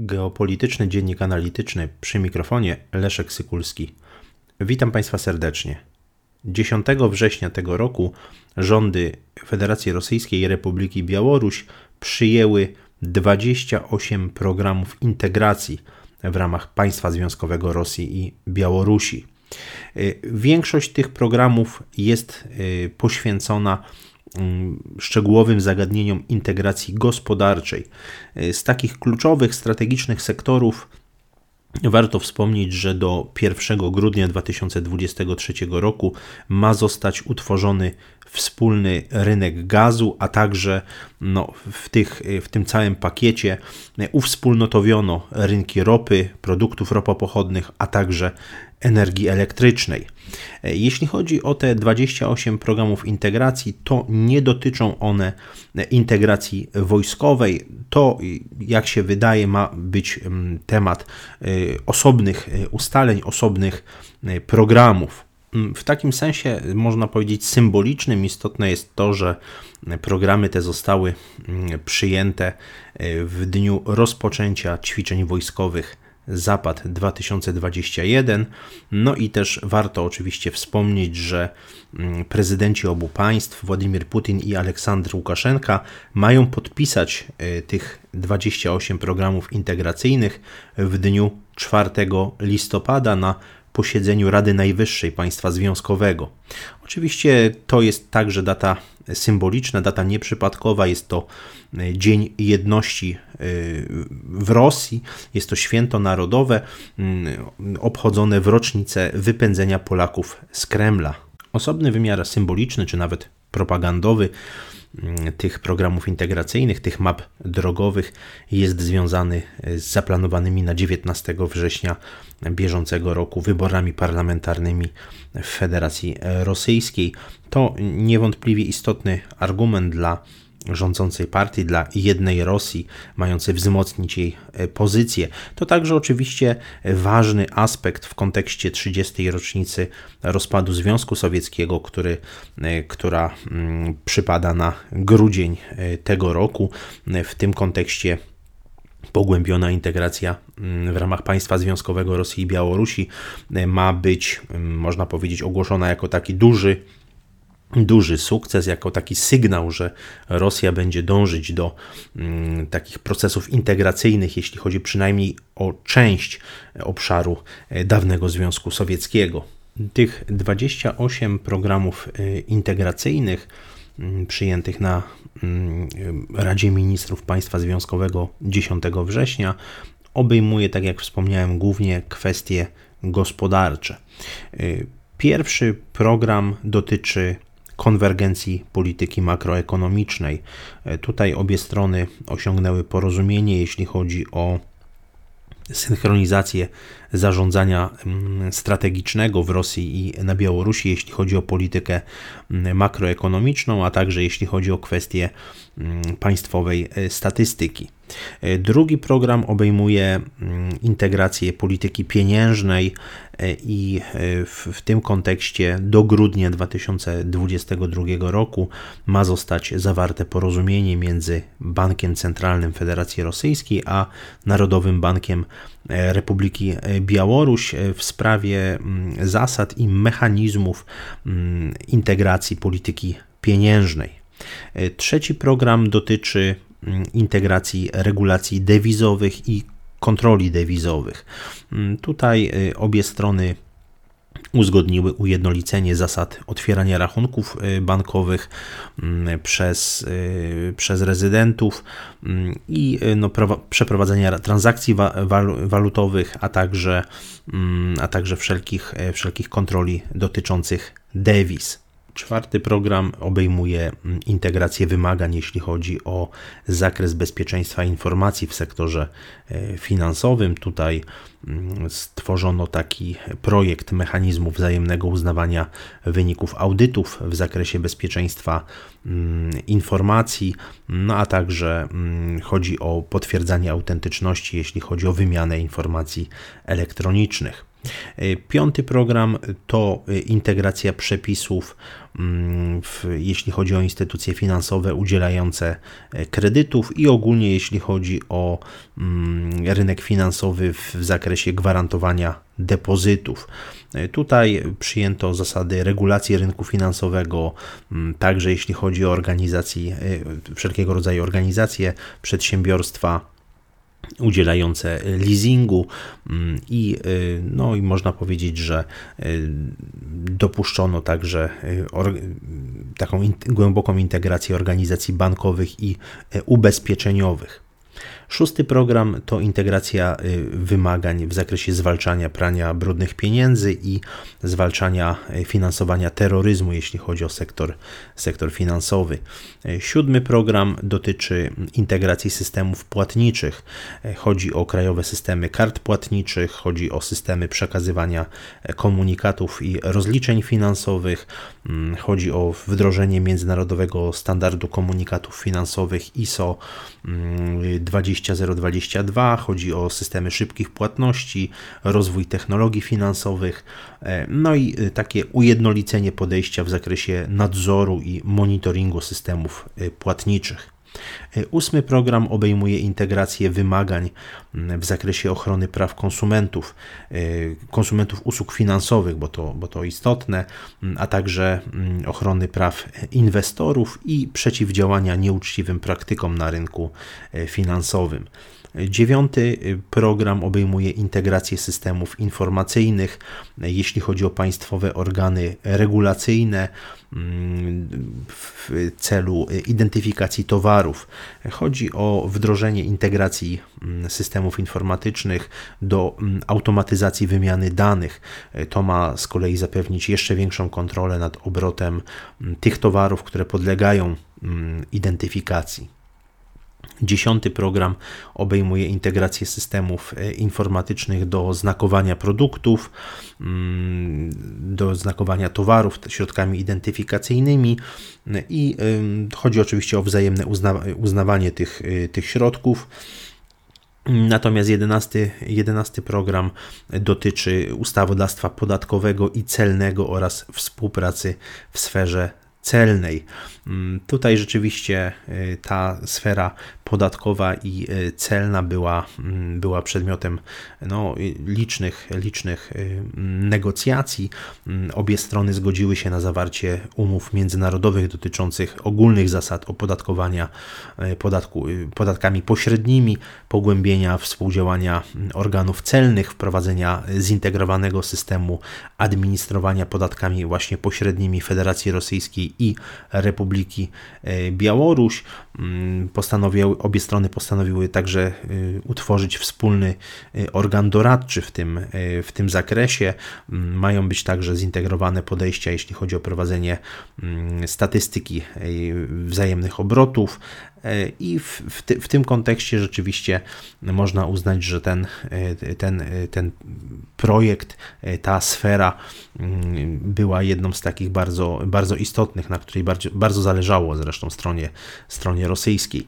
Geopolityczny Dziennik Analityczny przy mikrofonie Leszek Sykulski. Witam Państwa serdecznie. 10 września tego roku rządy Federacji Rosyjskiej i Republiki Białoruś przyjęły 28 programów integracji w ramach państwa związkowego Rosji i Białorusi. Większość tych programów jest y, poświęcona szczegółowym zagadnieniom integracji gospodarczej. E, z takich kluczowych, strategicznych sektorów Warto wspomnieć, że do 1 grudnia 2023 roku ma zostać utworzony wspólny rynek gazu, a także no, w, tych, w tym całym pakiecie uwspólnotowiono rynki ropy, produktów ropopochodnych, a także energii elektrycznej. Jeśli chodzi o te 28 programów integracji, to nie dotyczą one integracji wojskowej. To, jak się wydaje, ma być mm, temat osobnych ustaleń, osobnych programów. Mm, w takim sensie, można powiedzieć, symbolicznym istotne jest to, że programy te zostały mm, przyjęte w dniu rozpoczęcia ćwiczeń wojskowych Zapad 2021. No i też warto oczywiście wspomnieć, że mm, prezydenci obu państw, Władimir Putin i Aleksandr Łukaszenka, mają podpisać y, tych 28 programów integracyjnych w dniu 4 listopada na posiedzeniu Rady Najwyższej Państwa Związkowego. Oczywiście to jest także data symboliczna, data nieprzypadkowa, jest to e, Dzień Jedności e, w Rosji, jest to święto narodowe mm, obchodzone w rocznicę wypędzenia Polaków z Kremla. Osobny wymiar symboliczny czy nawet propagandowy tych programów integracyjnych, tych map drogowych jest związany z zaplanowanymi na 19 września bieżącego roku wyborami parlamentarnymi w Federacji Rosyjskiej. To niewątpliwie istotny argument dla rządzącej partii, dla jednej Rosji, mającej wzmocnić jej e, pozycję. To także oczywiście ważny aspekt w kontekście 30. rocznicy rozpadu Związku Sowieckiego, który, e, która mm, przypada na grudzień e, tego roku. W tym kontekście pogłębiona integracja mm, w ramach państwa związkowego Rosji i Białorusi ma być, mm, można powiedzieć, ogłoszona jako taki duży duży sukces, jako taki sygnał, że Rosja będzie dążyć do mm, takich procesów integracyjnych, jeśli chodzi przynajmniej o część obszaru e, dawnego Związku Sowieckiego. Tych 28 programów e, integracyjnych mm, przyjętych na mm, Radzie Ministrów Państwa Związkowego 10 września obejmuje, tak jak wspomniałem, głównie kwestie gospodarcze. E, pierwszy program dotyczy konwergencji polityki makroekonomicznej. E, tutaj obie strony osiągnęły porozumienie, jeśli chodzi o synchronizację zarządzania mm, strategicznego w Rosji i na Białorusi, jeśli chodzi o politykę mm, makroekonomiczną, a także jeśli chodzi o kwestie mm, państwowej e, statystyki. E, drugi program obejmuje integrację polityki pieniężnej e, i w, w, tym kontekście do grudnia 2022 roku ma zostać zawarte porozumienie między Bankiem Centralnym Federacji Rosyjskiej a Narodowym Bankiem Republiki Białoruś w sprawie mm, zasad i mechanizmów mm, integracji polityki pieniężnej. E, trzeci program dotyczy mm, integracji regulacji dewizowych i kontroli dewizowych. Tutaj e, obie strony uzgodniły ujednolicenie zasad otwierania rachunków y, bankowych mm, przez, y, przez rezydentów mm, i y, no, przeprowadzenia transakcji walutowych, a także, mm, a także wszelkich, wszelkich kontroli dotyczących dewiz. Czwarty program obejmuje mm, integrację wymagań, jeśli chodzi o zakres bezpieczeństwa informacji w sektorze e, finansowym. Tutaj mm, stworzono taki projekt mechanizmu wzajemnego uznawania wyników audytów w zakresie bezpieczeństwa mm, informacji, no a także chodzi o potwierdzanie autentyczności, jeśli chodzi o wymianę informacji elektronicznych. Piąty program to integracja przepisów, w, jeśli chodzi o instytucje finansowe udzielające kredytów i ogólnie jeśli chodzi o rynek finansowy w zakresie gwarantowania depozytów. Tutaj przyjęto zasady regulacji rynku finansowego, także jeśli chodzi o organizację, wszelkiego rodzaju organizacje, przedsiębiorstwa udzielające leasingu mm, i, y, no, i można powiedzieć, że y, dopuszczono także y, taką głęboką integrację organizacji bankowych i ubezpieczeniowych. Szósty program to integracja y, wymagań w zakresie zwalczania prania brudnych pieniędzy i zwalczania y, finansowania terroryzmu, jeśli chodzi o sektor, sektor finansowy. Y, siódmy program dotyczy integracji systemów płatniczych. Chodzi o krajowe systemy kart płatniczych, chodzi o systemy przekazywania komunikatów i rozliczeń finansowych, mm, chodzi o wdrożenie międzynarodowego standardu komunikatów finansowych ISO 20 mm, 20022, chodzi o systemy szybkich płatności, rozwój technologii finansowych, e, no i e, takie ujednolicenie podejścia w zakresie nadzoru i monitoringu systemów e, płatniczych. Ósmy program obejmuje integrację wymagań mm, w zakresie ochrony praw konsumentów, konsumentów usług finansowych, bo to, bo to istotne, mm, a także mm, ochrony praw inwestorów i przeciwdziałania nieuczciwym praktykom na rynku finansowym. Dziewiąty program obejmuje integrację systemów informacyjnych, jeśli chodzi o państwowe organy regulacyjne w celu identyfikacji towarów. Chodzi o wdrożenie integracji mm, systemów informatycznych do mm, automatyzacji wymiany danych. To ma z kolei zapewnić jeszcze większą kontrolę nad obrotem tych towarów, które podlegają identyfikacji. Dziesiąty program obejmuje integrację systemów e, informatycznych do znakowania produktów, mm, do znakowania towarów środkami identyfikacyjnymi i chodzi oczywiście o wzajemne uznawanie tych, e, tych środków. Natomiast 11, 11 program dotyczy ustawodawstwa podatkowego i celnego oraz współpracy w sferze celnej. Mm, tutaj rzeczywiście ta sfera podatkowa i y, celna była, mm, była przedmiotem no, licznych, licznych y, negocjacji. Mm, obie strony zgodziły się na zawarcie umów międzynarodowych dotyczących ogólnych zasad opodatkowania podatku, podatkami pośrednimi, pogłębienia współdziałania organów celnych, wprowadzenia zintegrowanego systemu administrowania podatkami właśnie pośrednimi Federacji Rosyjskiej i Republiki e, Białoruś. Mm, postanowiły, obie strony postanowiły także e, utworzyć wspólny e, organ doradczy w tym, w tym zakresie. Mm, mają być także zintegrowane podejścia, jeśli chodzi o prowadzenie mm, statystyki wzajemnych obrotów, I w, w, ty, w, tym kontekście rzeczywiście można uznać, że ten, e, ten, e, ten projekt, ta sfera mm, była jedną z takich bardzo, bardzo istotnych, na której bardzo, bardzo zależało zresztą stronie, stronie rosyjskiej.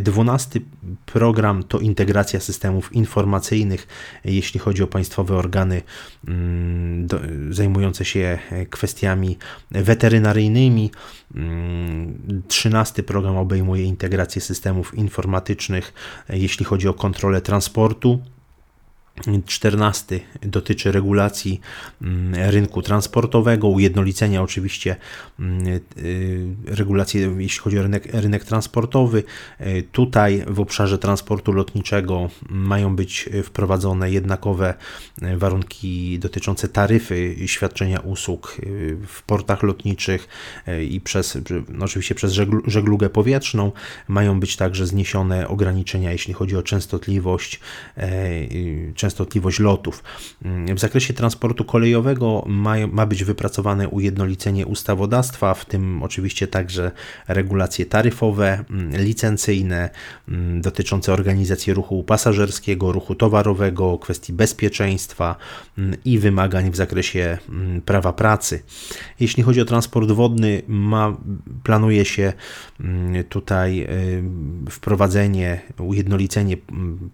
Dwunasty program to integracja systemów informacyjnych, jeśli chodzi o państwowe organy mm, do, zajmujące się kwestiami weterynaryjnymi. Mm, trzynasty program obejmuje integrację integrację systemów informatycznych, jeśli chodzi o kontrolę transportu 14 dotyczy regulacji mm, rynku transportowego, ujednolicenia oczywiście mm, y, regulacji, jeśli chodzi o rynek, rynek transportowy. Y, tutaj w obszarze transportu lotniczego mają być wprowadzone jednakowe warunki dotyczące taryfy świadczenia usług y, w portach lotniczych i przez, no oczywiście przez żeglugę powietrzną. Mają być także zniesione ograniczenia, jeśli chodzi o częstotliwość, częstotliwość częstotliwość lotów. Mm, w zakresie transportu kolejowego ma, ma być wypracowane ujednolicenie ustawodawstwa, w tym oczywiście także regulacje taryfowe, mm, licencyjne, mm, dotyczące organizacji ruchu pasażerskiego, ruchu towarowego, kwestii bezpieczeństwa i wymagań w zakresie prawa pracy. Jeśli chodzi o transport wodny, ma, planuje się tutaj y, wprowadzenie, ujednolicenie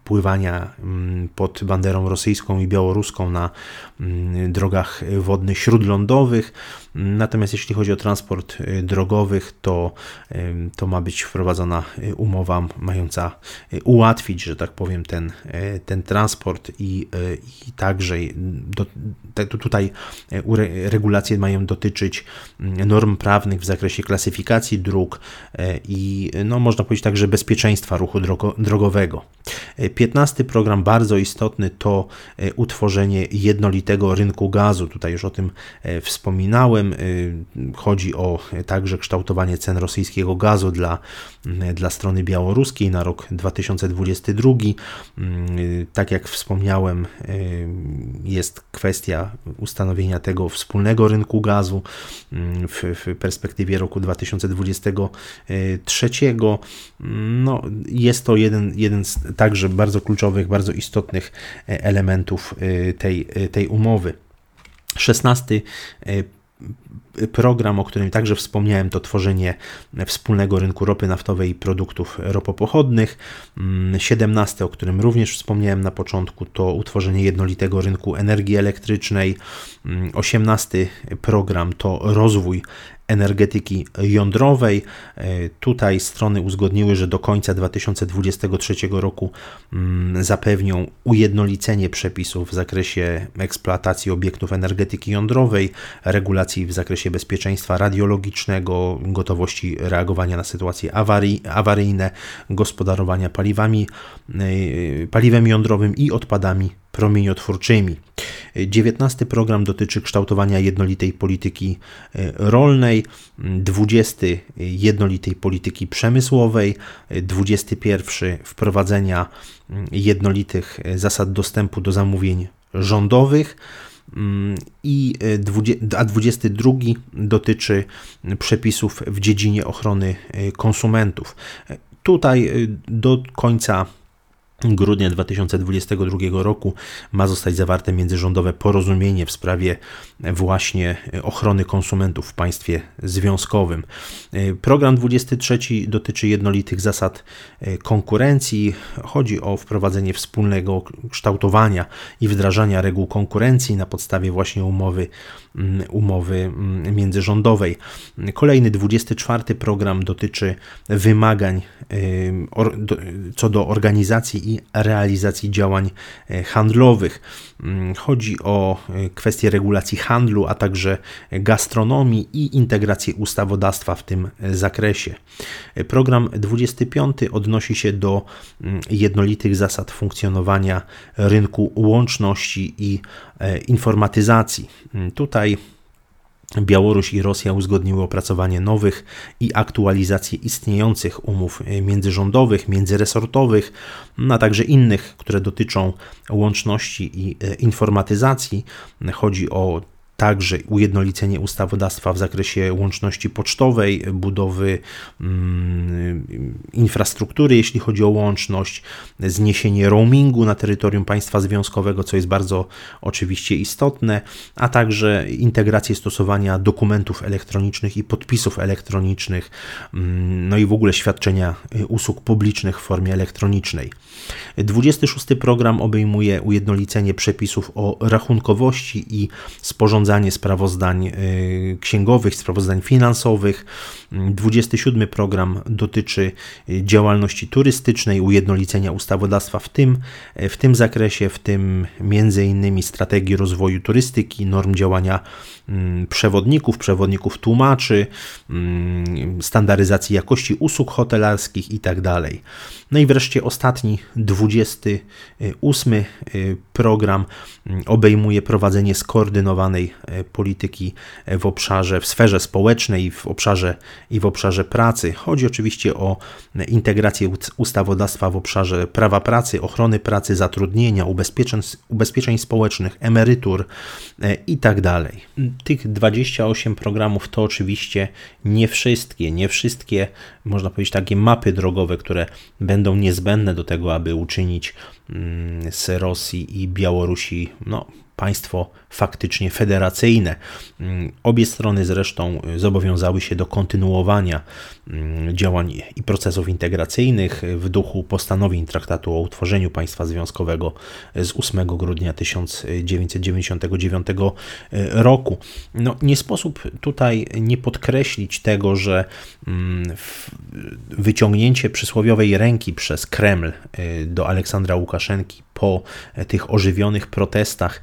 pływania pod banderą banderą rosyjską i białoruską na mm, drogach wodnych śródlądowych. Natomiast jeśli chodzi o transport y, drogowych, to, to ma być wprowadzona y, umowa mająca y, ułatwić, że tak powiem, ten, ten transport i, i także do, tutaj regulacje mają dotyczyć mm, norm prawnych w zakresie klasyfikacji dróg i no, można powiedzieć także bezpieczeństwa ruchu drogo, drogowego. 15 program bardzo istotny to utworzenie jednolitego rynku gazu. Tutaj już o tym wspominałem Y, chodzi o także kształtowanie cen rosyjskiego gazu dla, y, dla strony białoruskiej na rok 2022. Y, tak jak wspomniałem, jest kwestia ustanowienia tego wspólnego rynku gazu w, w perspektywie roku 2023. No, jest to jeden, jeden z także bardzo kluczowych, bardzo istotnych elementów tej, tej umowy. 16 program, o którym także wspomniałem, to tworzenie wspólnego rynku ropy naftowej i produktów ropopochodnych. 17, mm, o którym również wspomniałem na początku, to utworzenie jednolitego rynku energii elektrycznej. 18 mm, program to rozwój energetyki jądrowej. E, tutaj strony uzgodniły, że do końca 2023 roku mm, zapewnią ujednolicenie przepisów w zakresie eksploatacji obiektów energetyki jądrowej, regulacji w zakresie bezpieczeństwa radiologicznego, gotowości reagowania na sytuacje awarii, awaryjne, gospodarowania paliwami, e, paliwem jądrowym i odpadami promieniotwórczymi. 19 program dotyczy kształtowania jednolitej polityki e, rolnej, 20 jednolitej polityki przemysłowej, 21 wprowadzenia mm, jednolitych e, zasad dostępu do zamówień rządowych mm, i e, a 22 dotyczy przepisów w dziedzinie ochrony konsumentów. Tutaj do końca grudnia 2022 roku ma zostać zawarte międzyrządowe porozumienie w sprawie właśnie ochrony konsumentów w państwie związkowym. Program 23 dotyczy jednolitych zasad konkurencji. Chodzi o wprowadzenie wspólnego kształtowania i wdrażania reguł konkurencji na podstawie właśnie umowy, umowy międzyrządowej. Kolejny 24 program dotyczy wymagań co do organizacji i realizacji działań e, handlowych. Mm, chodzi o e, kwestie regulacji handlu, a także gastronomii i integrację ustawodawstwa w tym e, zakresie. Program 25 odnosi się do mm, jednolitych zasad funkcjonowania rynku łączności i informatyzacji. Mm, tutaj Białoruś i Rosja uzgodniły opracowanie nowych i aktualizację istniejących umów międzyrządowych, międzyresortowych, a także innych, które dotyczą łączności i e, informatyzacji. Chodzi o także ujednolicenie ustawodawstwa w zakresie łączności pocztowej, budowy mm, infrastruktury, jeśli chodzi o łączność, zniesienie roamingu na terytorium państwa związkowego, co jest bardzo oczywiście istotne, a także integrację stosowania dokumentów elektronicznych i podpisów elektronicznych, mm, no i w ogóle świadczenia y, usług publicznych w formie elektronicznej. 26 program obejmuje ujednolicenie przepisów o rachunkowości i sporządzanie sprawozdań y, księgowych, sprawozdań finansowych. 27 program dotyczy y, działalności turystycznej, ujednolicenia ustawodawstwa w tym, w tym zakresie, w tym innymi strategii rozwoju turystyki, norm działania mm, przewodników, przewodników tłumaczy, mm, standaryzacji jakości usług hotelarskich itd. Tak no i wreszcie ostatni 28 y, program mm, obejmuje prowadzenie skoordynowanej y, polityki w obszarze, w sferze społecznej w obszarze, i w obszarze pracy. Chodzi oczywiście o integrację ustawodawstwa w obszarze prawa pracy, ochrony pracy, zatrudnienia, ubezpieczeń, ubezpieczeń społecznych, emerytur itd. Tak Tych 28 programów to oczywiście nie wszystkie, nie wszystkie, można powiedzieć, takie mapy drogowe, które będą niezbędne do tego, aby uczynić mm, z Rosji i Białorusi no, państwo faktycznie federacyjne. Mm, obie strony zresztą zobowiązały się do kontynuowania mm, działań i procesów integracyjnych w duchu postanowień Traktatu o utworzeniu państwa związkowego z 8 grudnia 1999 roku. No, nie sposób tutaj nie podkreślić tego, że mm, wyciągnięcie przysłowiowej ręki przez Kreml y, do Aleksandra Łukaszenki po tych ożywionych protestach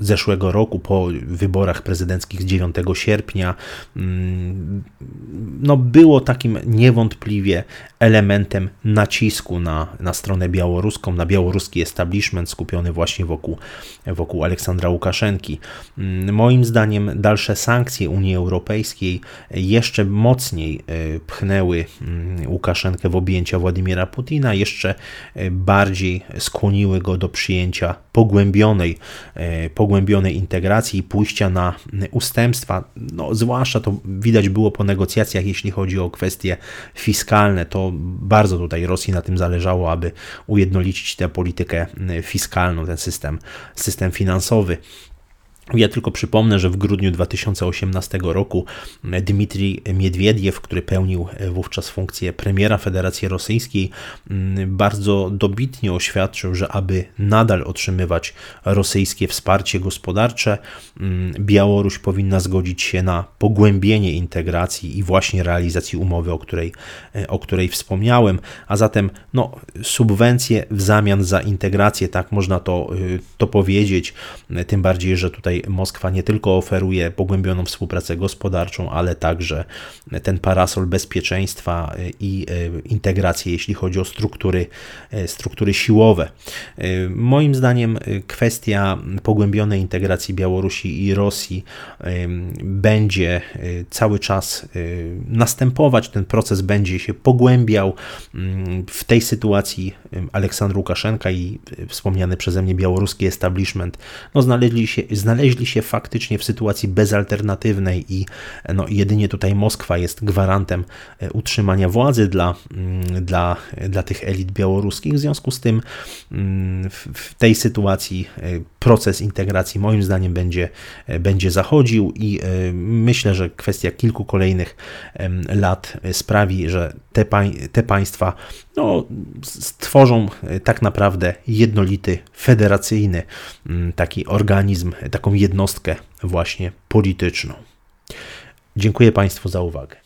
zeszłego roku, po wyborach prezydenckich z 9 sierpnia, mm, no było takim niewątpliwie elementem nacisku na, na stronę białoruską, na białoruski establishment skupiony właśnie wokół, wokół Aleksandra Łukaszenki. Mm, moim zdaniem dalsze sankcje Unii Europejskiej jeszcze mocniej e, pchnęły Łukaszenkę w objęcia Władimira Putina, jeszcze e, bardziej skłoniły go do przyjęcia pogłębionej, e, pogłębionej integracji i pójścia na ustępstwa. No, zwłaszcza to widać było po negocjacjach, jeśli chodzi o kwestie fiskalne. To bardzo tutaj Rosji na tym zależało, aby ujednolicić tę politykę fiskalną, ten system, system finansowy. Ja tylko przypomnę, że w grudniu 2018 roku Dmitrij Miedwiediew, który pełnił wówczas funkcję premiera Federacji Rosyjskiej, mm, bardzo dobitnie oświadczył, że aby nadal otrzymywać rosyjskie wsparcie gospodarcze, mm, Białoruś powinna zgodzić się na pogłębienie integracji i właśnie realizacji umowy, o której, o której wspomniałem, a zatem no, subwencje w zamian za integrację, tak można to, y, to powiedzieć, tym bardziej, że tutaj Moskwa nie tylko oferuje pogłębioną współpracę gospodarczą, ale także ten parasol bezpieczeństwa i e, integrację, jeśli chodzi o struktury, e, struktury siłowe. E, moim zdaniem kwestia pogłębionej integracji Białorusi i Rosji będzie cały czas następować, ten proces będzie się pogłębiał. Mm, w tej sytuacji Aleksandr Łukaszenka i wspomniany przeze mnie białoruski establishment no, znaleźli, się, znaleźli znaleźli się faktycznie w sytuacji bezalternatywnej i no, jedynie tutaj Moskwa jest gwarantem e, utrzymania władzy dla, mm, dla, dla tych elit białoruskich. W związku z tym mm, w tej sytuacji e, proces integracji moim zdaniem będzie, e, będzie zachodził i myślę, że kwestia kilku kolejnych lat sprawi, że te, te państwa no, stworzą tak naprawdę jednolity, federacyjny mm, taki organizm, jednostkę właśnie polityczną. Dziękuję Państwu za uwagę.